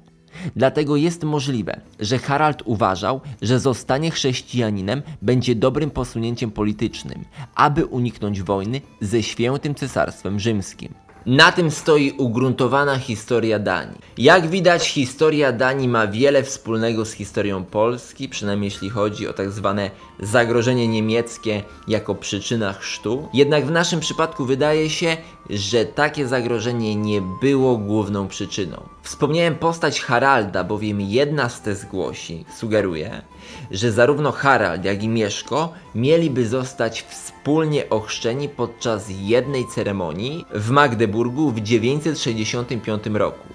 Dlatego jest możliwe, że Harald uważał, że zostanie chrześcijaninem będzie dobrym posunięciem politycznym, aby uniknąć wojny ze świętym cesarstwem rzymskim. Na tym stoi ugruntowana historia Danii. Jak widać, historia Danii ma wiele wspólnego z historią Polski, przynajmniej jeśli chodzi o tak zwane zagrożenie niemieckie jako przyczyna chrztu. Jednak w naszym przypadku wydaje się, że takie zagrożenie nie było główną przyczyną. Wspomniałem postać Haralda, bowiem jedna z tez głosi, sugeruje, że zarówno Harald, jak i Mieszko mieliby zostać wspólnie ochrzczeni podczas jednej ceremonii w Magdeburgu w 965 roku.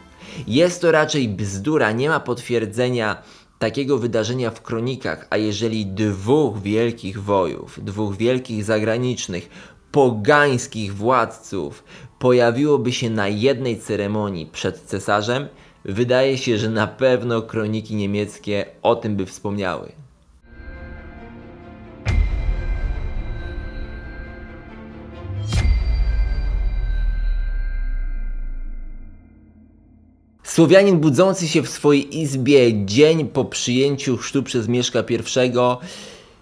Jest to raczej bzdura, nie ma potwierdzenia takiego wydarzenia w kronikach, a jeżeli dwóch wielkich wojów, dwóch wielkich zagranicznych, pogańskich władców pojawiłoby się na jednej ceremonii przed cesarzem, wydaje się, że na pewno kroniki niemieckie o tym by wspomniały. Słowianin budzący się w swojej izbie dzień po przyjęciu chrztu przez Mieszka I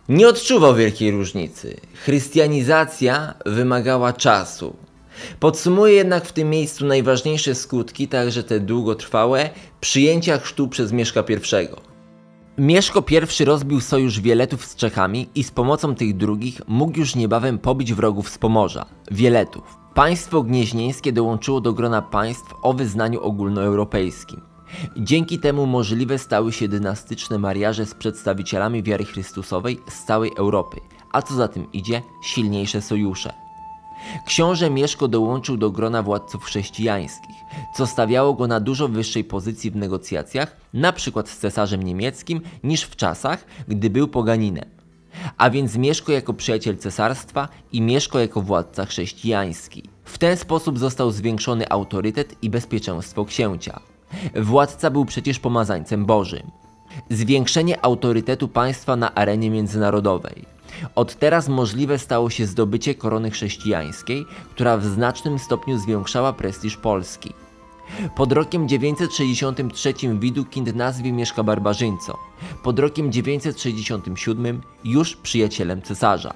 nie odczuwał wielkiej różnicy. Chrystianizacja wymagała czasu. Podsumuję jednak w tym miejscu najważniejsze skutki, także te długotrwałe, przyjęcia chrztu przez Mieszka I. Mieszko I rozbił sojusz Wieletów z Czechami i z pomocą tych drugich mógł już niebawem pobić wrogów z Pomorza, Wieletów. Państwo gnieźnieńskie dołączyło do grona państw o wyznaniu ogólnoeuropejskim. Dzięki temu możliwe stały się dynastyczne mariaże z przedstawicielami wiary Chrystusowej z całej Europy, a co za tym idzie, silniejsze sojusze. Książę Mieszko dołączył do grona władców chrześcijańskich, co stawiało go na dużo wyższej pozycji w negocjacjach, na przykład z cesarzem niemieckim, niż w czasach, gdy był poganinem. A więc Mieszko jako przyjaciel cesarstwa i Mieszko jako władca chrześcijański. W ten sposób został zwiększony autorytet i bezpieczeństwo księcia. Władca był przecież pomazańcem Bożym. Zwiększenie autorytetu państwa na arenie międzynarodowej. Od teraz możliwe stało się zdobycie korony chrześcijańskiej, która w znacznym stopniu zwiększała prestiż Polski. Pod rokiem 963 Widukind nazwie mieszka barbarzyńcą, pod rokiem 967 już przyjacielem cesarza.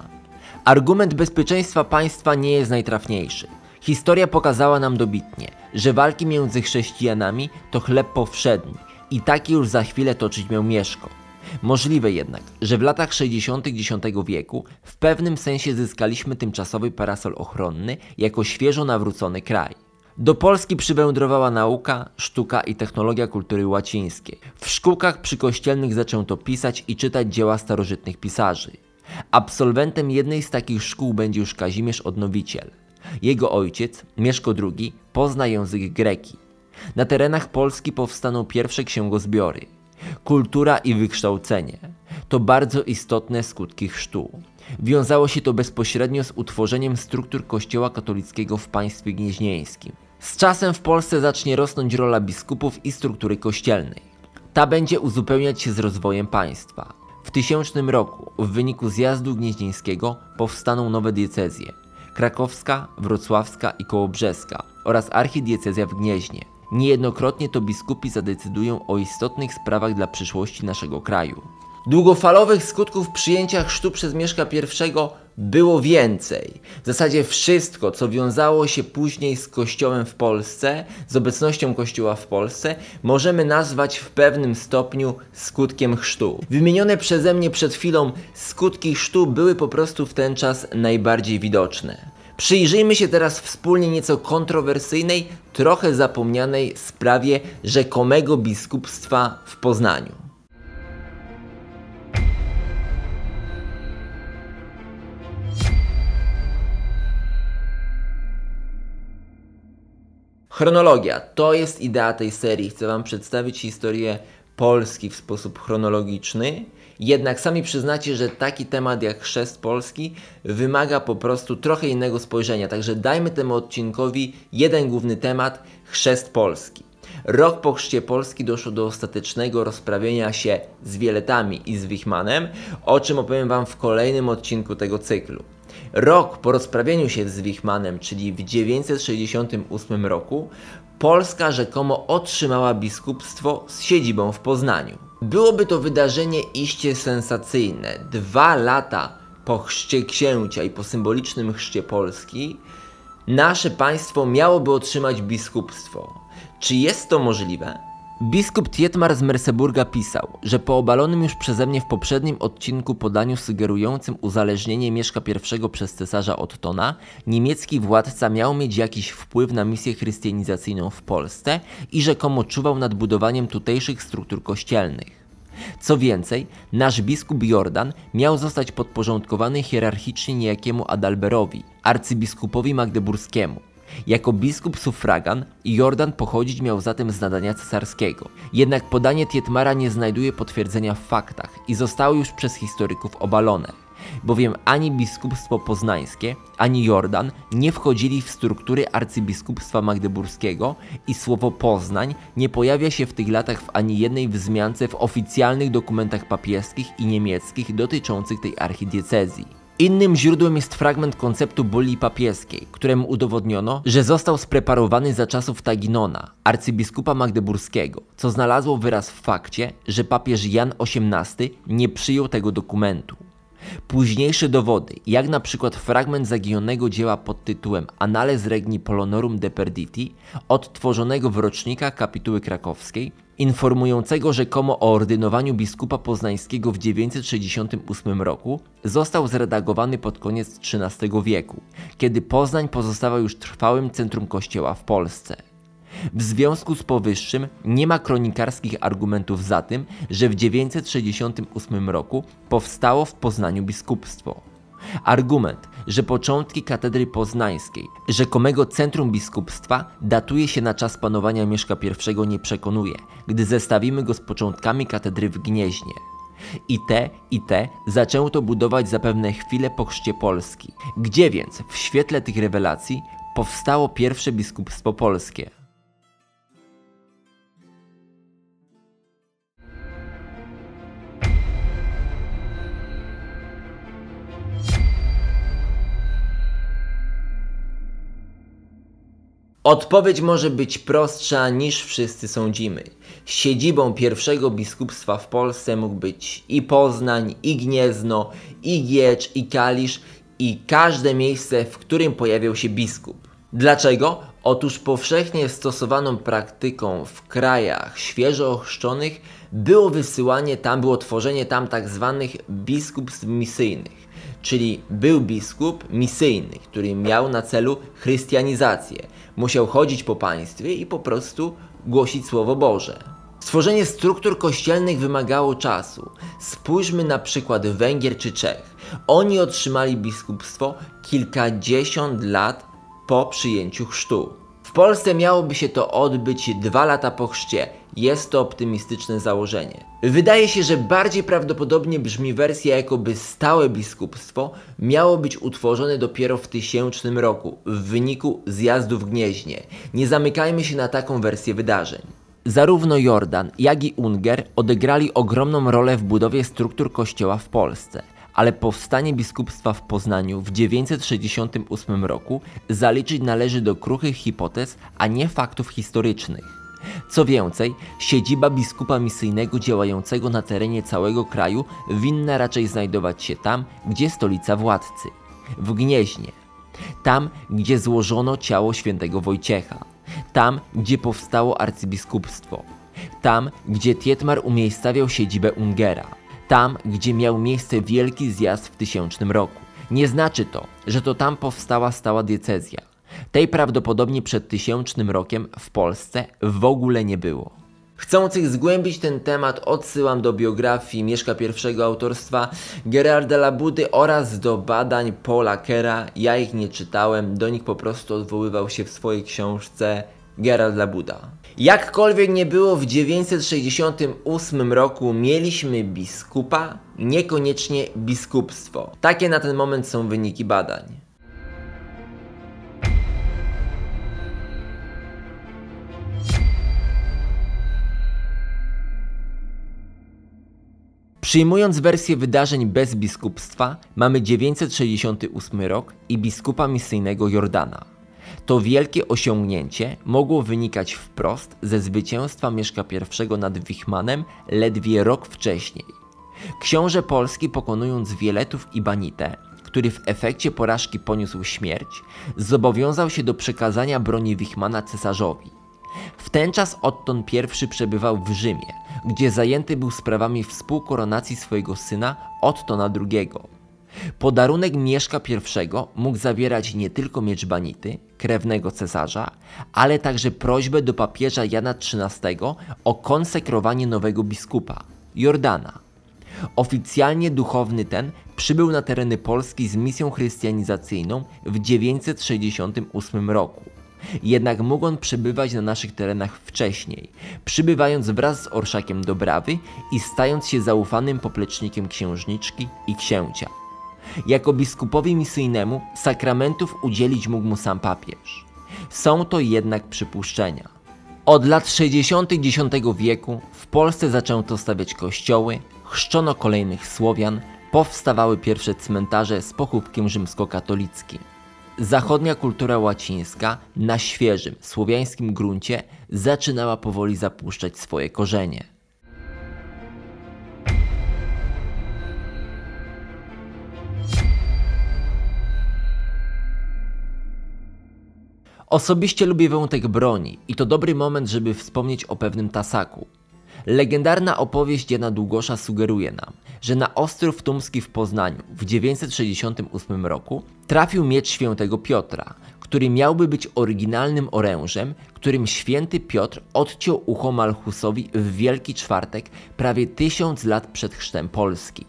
Argument bezpieczeństwa państwa nie jest najtrafniejszy. Historia pokazała nam dobitnie, że walki między chrześcijanami to chleb powszedni i taki już za chwilę toczyć miał Mieszko. Możliwe jednak, że w latach 60. X wieku w pewnym sensie zyskaliśmy tymczasowy parasol ochronny jako świeżo nawrócony kraj. Do Polski przywędrowała nauka, sztuka i technologia kultury łacińskiej. W szkółkach przykościelnych zaczęto pisać i czytać dzieła starożytnych pisarzy. Absolwentem jednej z takich szkół będzie już Kazimierz Odnowiciel. Jego ojciec, Mieszko II, pozna język greki. Na terenach Polski powstaną pierwsze księgozbiory. Kultura i wykształcenie to bardzo istotne skutki chrztu. Wiązało się to bezpośrednio z utworzeniem struktur Kościoła katolickiego w państwie gnieźnieńskim. Z czasem w Polsce zacznie rosnąć rola biskupów i struktury kościelnej. Ta będzie uzupełniać się z rozwojem państwa. W tysięcznym roku, w wyniku zjazdu gnieźnieńskiego, powstaną nowe diecezje krakowska, wrocławska i kołobrzeska oraz archidiecezja w Gnieźnie. Niejednokrotnie to biskupi zadecydują o istotnych sprawach dla przyszłości naszego kraju. Długofalowych skutków przyjęcia chrztu przez Mieszka I było więcej. W zasadzie wszystko, co wiązało się później z Kościołem w Polsce, z obecnością Kościoła w Polsce, możemy nazwać w pewnym stopniu skutkiem chrztu. Wymienione przeze mnie przed chwilą skutki chrztu były po prostu w ten czas najbardziej widoczne. Przyjrzyjmy się teraz wspólnie nieco kontrowersyjnej, trochę zapomnianej sprawie rzekomego biskupstwa w Poznaniu. Chronologia to jest idea tej serii. Chcę Wam przedstawić historię Polski w sposób chronologiczny. Jednak sami przyznacie, że taki temat jak chrzest Polski wymaga po prostu trochę innego spojrzenia. Także dajmy temu odcinkowi jeden główny temat chrzest Polski. Rok po chrzcie Polski doszło do ostatecznego rozprawienia się z Wieletami i z Wichmanem, o czym opowiem Wam w kolejnym odcinku tego cyklu. Rok po rozprawieniu się z Wichmanem, czyli w 968 roku, Polska rzekomo otrzymała biskupstwo z siedzibą w Poznaniu. Byłoby to wydarzenie iście sensacyjne. Dwa lata po chrzcie księcia i po symbolicznym chrzcie Polski, nasze państwo miałoby otrzymać biskupstwo. Czy jest to możliwe? Biskup Tietmar z Merseburga pisał, że po obalonym już przeze mnie w poprzednim odcinku podaniu sugerującym uzależnienie Mieszka I przez cesarza Ottona, niemiecki władca miał mieć jakiś wpływ na misję chrystianizacyjną w Polsce i rzekomo czuwał nad budowaniem tutejszych struktur kościelnych. Co więcej, nasz biskup Jordan miał zostać podporządkowany hierarchicznie niejakiemu Adalberowi, arcybiskupowi magdeburskiemu. Jako biskup sufragan, Jordan pochodzić miał zatem z nadania cesarskiego. Jednak podanie Tietmara nie znajduje potwierdzenia w faktach i zostało już przez historyków obalone. Bowiem ani biskupstwo poznańskie, ani Jordan nie wchodzili w struktury arcybiskupstwa magdeburskiego i słowo Poznań nie pojawia się w tych latach w ani jednej wzmiance w oficjalnych dokumentach papieskich i niemieckich dotyczących tej archidiecezji. Innym źródłem jest fragment konceptu bulli papieskiej, któremu udowodniono, że został spreparowany za czasów Taginona, arcybiskupa magdeburskiego, co znalazło wyraz w fakcie, że papież Jan XVIII nie przyjął tego dokumentu. Późniejsze dowody, jak na przykład fragment zaginionego dzieła pod tytułem Annales Regni Polonorum de Perditi, odtworzonego w rocznikach kapituły krakowskiej, informującego rzekomo o ordynowaniu biskupa poznańskiego w 968 roku, został zredagowany pod koniec XIII wieku, kiedy Poznań pozostawał już trwałym centrum kościoła w Polsce. W związku z powyższym nie ma kronikarskich argumentów za tym, że w 968 roku powstało w Poznaniu biskupstwo. Argument, że początki katedry poznańskiej, rzekomego centrum biskupstwa, datuje się na czas panowania Mieszka I nie przekonuje, gdy zestawimy go z początkami katedry w Gnieźnie. I te, i te zaczęto budować zapewne chwilę po chrzcie Polski. Gdzie więc, w świetle tych rewelacji, powstało pierwsze biskupstwo polskie? Odpowiedź może być prostsza niż wszyscy sądzimy. Siedzibą pierwszego biskupstwa w Polsce mógł być i Poznań, i Gniezno, i Giecz, i Kalisz, i każde miejsce, w którym pojawiał się biskup. Dlaczego? Otóż powszechnie stosowaną praktyką w krajach świeżo ochrzczonych było wysyłanie tam, było tworzenie tam tak zwanych biskupstw misyjnych. Czyli był biskup misyjny, który miał na celu chrystianizację musiał chodzić po państwie i po prostu głosić Słowo Boże. Stworzenie struktur kościelnych wymagało czasu. Spójrzmy na przykład Węgier czy Czech. Oni otrzymali biskupstwo kilkadziesiąt lat po przyjęciu chrztu. Polsce miałoby się to odbyć dwa lata po chrzcie. Jest to optymistyczne założenie. Wydaje się, że bardziej prawdopodobnie brzmi wersja, jakoby stałe biskupstwo miało być utworzone dopiero w tysięcznym roku, w wyniku zjazdu w Gnieźnie. Nie zamykajmy się na taką wersję wydarzeń. Zarówno Jordan, jak i Unger odegrali ogromną rolę w budowie struktur kościoła w Polsce ale powstanie biskupstwa w Poznaniu w 968 roku zaliczyć należy do kruchych hipotez, a nie faktów historycznych. Co więcej, siedziba biskupa misyjnego działającego na terenie całego kraju winna raczej znajdować się tam, gdzie stolica władcy w Gnieźnie, tam, gdzie złożono ciało świętego Wojciecha, tam, gdzie powstało arcybiskupstwo, tam, gdzie Tietmar umiejscawiał siedzibę Ungera tam, gdzie miał miejsce wielki zjazd w tysięcznym roku. Nie znaczy to, że to tam powstała stała diecezja. Tej prawdopodobnie przed tysięcznym rokiem w Polsce w ogóle nie było. Chcących zgłębić ten temat odsyłam do biografii Mieszka I autorstwa Gerarda Labudy oraz do badań Paula Kera. Ja ich nie czytałem, do nich po prostu odwoływał się w swojej książce Gerard Labuda. Jakkolwiek nie było, w 968 roku mieliśmy biskupa, niekoniecznie biskupstwo. Takie na ten moment są wyniki badań. Przyjmując wersję wydarzeń bez biskupstwa, mamy 968 rok i biskupa misyjnego Jordana. To wielkie osiągnięcie mogło wynikać wprost ze zwycięstwa Mieszka I nad Wichmanem ledwie rok wcześniej. Książę Polski pokonując Wieletów i Banitę, który w efekcie porażki poniósł śmierć, zobowiązał się do przekazania broni Wichmana cesarzowi. W ten czas Otton I przebywał w Rzymie, gdzie zajęty był sprawami współkoronacji swojego syna Ottona II. Podarunek Mieszka I mógł zawierać nie tylko miecz Banity, krewnego cesarza, ale także prośbę do papieża Jana XIII o konsekrowanie nowego biskupa, Jordana. Oficjalnie duchowny ten przybył na tereny Polski z misją chrystianizacyjną w 968 roku. Jednak mógł on przebywać na naszych terenach wcześniej, przybywając wraz z orszakiem Dobrawy i stając się zaufanym poplecznikiem księżniczki i księcia. Jako biskupowi misyjnemu sakramentów udzielić mógł mu sam papież. Są to jednak przypuszczenia. Od lat 60. X wieku w Polsce zaczęto stawiać kościoły, chrzczono kolejnych Słowian, powstawały pierwsze cmentarze z pochówkiem rzymskokatolickim. Zachodnia kultura łacińska na świeżym, słowiańskim gruncie zaczynała powoli zapuszczać swoje korzenie. Osobiście lubię wątek broni i to dobry moment, żeby wspomnieć o pewnym tasaku. Legendarna opowieść Jana Długosza sugeruje nam, że na Ostrów Tumski w Poznaniu w 968 roku trafił miecz świętego Piotra, który miałby być oryginalnym orężem, którym święty Piotr odciął ucho Malchusowi w Wielki Czwartek prawie tysiąc lat przed chrztem Polski.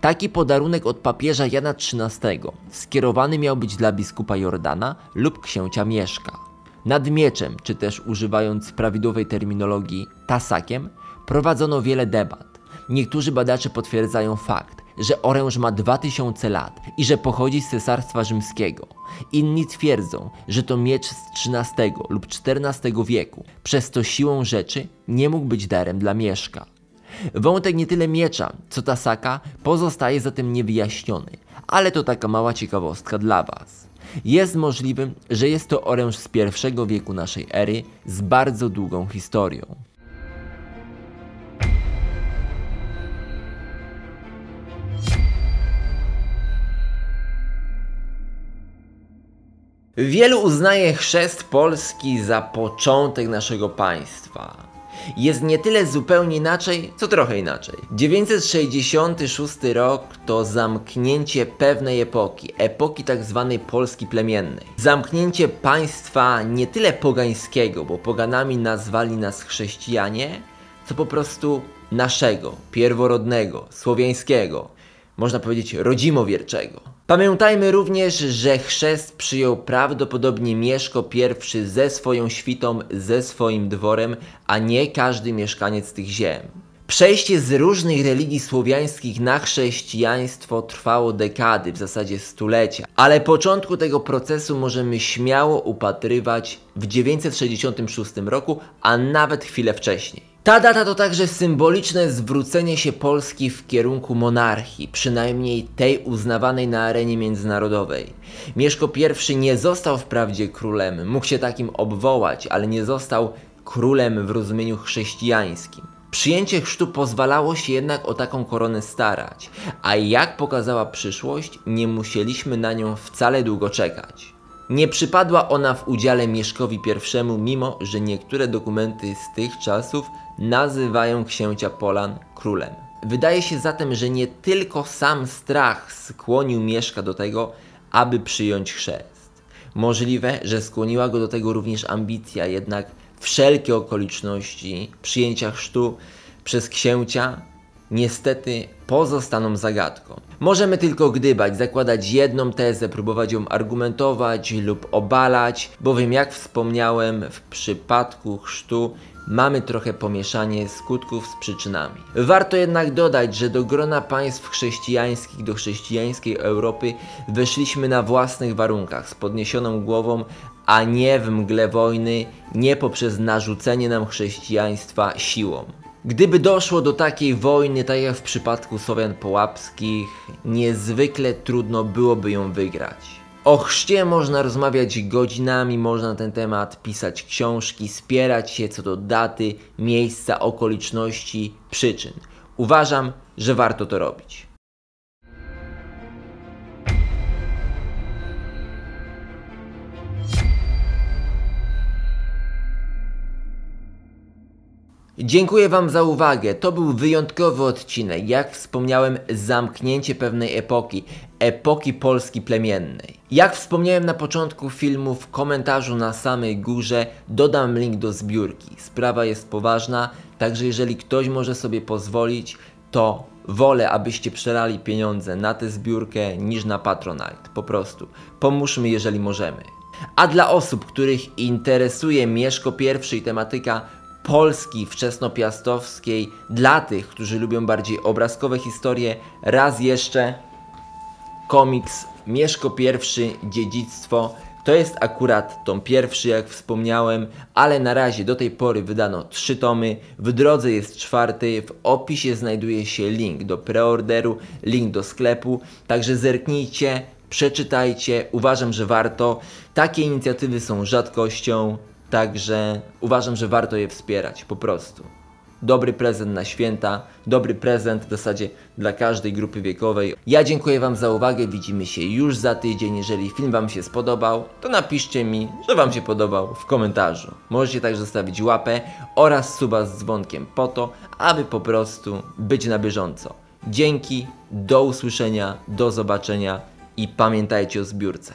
Taki podarunek od papieża Jana XIII skierowany miał być dla biskupa Jordana lub księcia Mieszka. Nad mieczem, czy też używając prawidłowej terminologii tasakiem, prowadzono wiele debat. Niektórzy badacze potwierdzają fakt, że oręż ma 2000 lat i że pochodzi z Cesarstwa Rzymskiego. Inni twierdzą, że to miecz z XIII lub XIV wieku, przez to siłą rzeczy nie mógł być darem dla Mieszka. Wątek nie tyle miecza, co tasaka pozostaje zatem niewyjaśniony, ale to taka mała ciekawostka dla Was. Jest możliwym, że jest to oręż z pierwszego wieku naszej ery z bardzo długą historią. Wielu uznaje chrzest Polski za początek naszego państwa jest nie tyle zupełnie inaczej, co trochę inaczej. 966 rok to zamknięcie pewnej epoki, epoki tak zwanej Polski plemiennej. Zamknięcie państwa nie tyle pogańskiego, bo poganami nazwali nas chrześcijanie, co po prostu naszego, pierworodnego, słowiańskiego, można powiedzieć rodzimowierczego. Pamiętajmy również, że chrzest przyjął prawdopodobnie Mieszko I ze swoją świtą, ze swoim dworem, a nie każdy mieszkaniec tych ziem. Przejście z różnych religii słowiańskich na chrześcijaństwo trwało dekady, w zasadzie stulecia, ale początku tego procesu możemy śmiało upatrywać w 966 roku, a nawet chwilę wcześniej. Ta data to także symboliczne zwrócenie się Polski w kierunku monarchii, przynajmniej tej uznawanej na arenie międzynarodowej. Mieszko I nie został wprawdzie królem, mógł się takim obwołać, ale nie został królem w rozumieniu chrześcijańskim. Przyjęcie chrztu pozwalało się jednak o taką koronę starać, a jak pokazała przyszłość, nie musieliśmy na nią wcale długo czekać. Nie przypadła ona w udziale Mieszkowi I, mimo że niektóre dokumenty z tych czasów nazywają księcia Polan królem. Wydaje się zatem, że nie tylko sam strach skłonił Mieszka do tego, aby przyjąć chrzest. Możliwe, że skłoniła go do tego również ambicja, jednak wszelkie okoliczności przyjęcia chrztu przez księcia niestety pozostaną zagadką. Możemy tylko gdybać, zakładać jedną tezę, próbować ją argumentować lub obalać, bowiem jak wspomniałem, w przypadku chrztu mamy trochę pomieszanie skutków z przyczynami. Warto jednak dodać, że do grona państw chrześcijańskich, do chrześcijańskiej Europy weszliśmy na własnych warunkach, z podniesioną głową, a nie w mgle wojny, nie poprzez narzucenie nam chrześcijaństwa siłą. Gdyby doszło do takiej wojny, tak jak w przypadku Słowian Połapskich, niezwykle trudno byłoby ją wygrać. O chrzcie można rozmawiać godzinami, można na ten temat pisać książki, spierać się co do daty, miejsca, okoliczności, przyczyn. Uważam, że warto to robić. Dziękuję Wam za uwagę. To był wyjątkowy odcinek. Jak wspomniałem, zamknięcie pewnej epoki, epoki Polski plemiennej. Jak wspomniałem na początku filmu, w komentarzu na samej górze dodam link do zbiórki. Sprawa jest poważna, także jeżeli ktoś może sobie pozwolić, to wolę, abyście przelali pieniądze na tę zbiórkę niż na Patronite. Po prostu pomóżmy, jeżeli możemy. A dla osób, których interesuje Mieszko I i tematyka Polski wczesnopiastowskiej dla tych, którzy lubią bardziej obrazkowe historie. Raz jeszcze komiks Mieszko I Dziedzictwo. To jest akurat tom pierwszy, jak wspomniałem, ale na razie do tej pory wydano trzy tomy. W drodze jest czwarty. W opisie znajduje się link do preorderu, link do sklepu. Także zerknijcie, przeczytajcie. Uważam, że warto. Takie inicjatywy są rzadkością. Także uważam, że warto je wspierać, po prostu. Dobry prezent na święta, dobry prezent w zasadzie dla każdej grupy wiekowej. Ja dziękuję Wam za uwagę, widzimy się już za tydzień. Jeżeli film Wam się spodobał, to napiszcie mi, że Wam się podobał w komentarzu. Możecie także zostawić łapę oraz suba z dzwonkiem po to, aby po prostu być na bieżąco. Dzięki, do usłyszenia, do zobaczenia i pamiętajcie o zbiórce.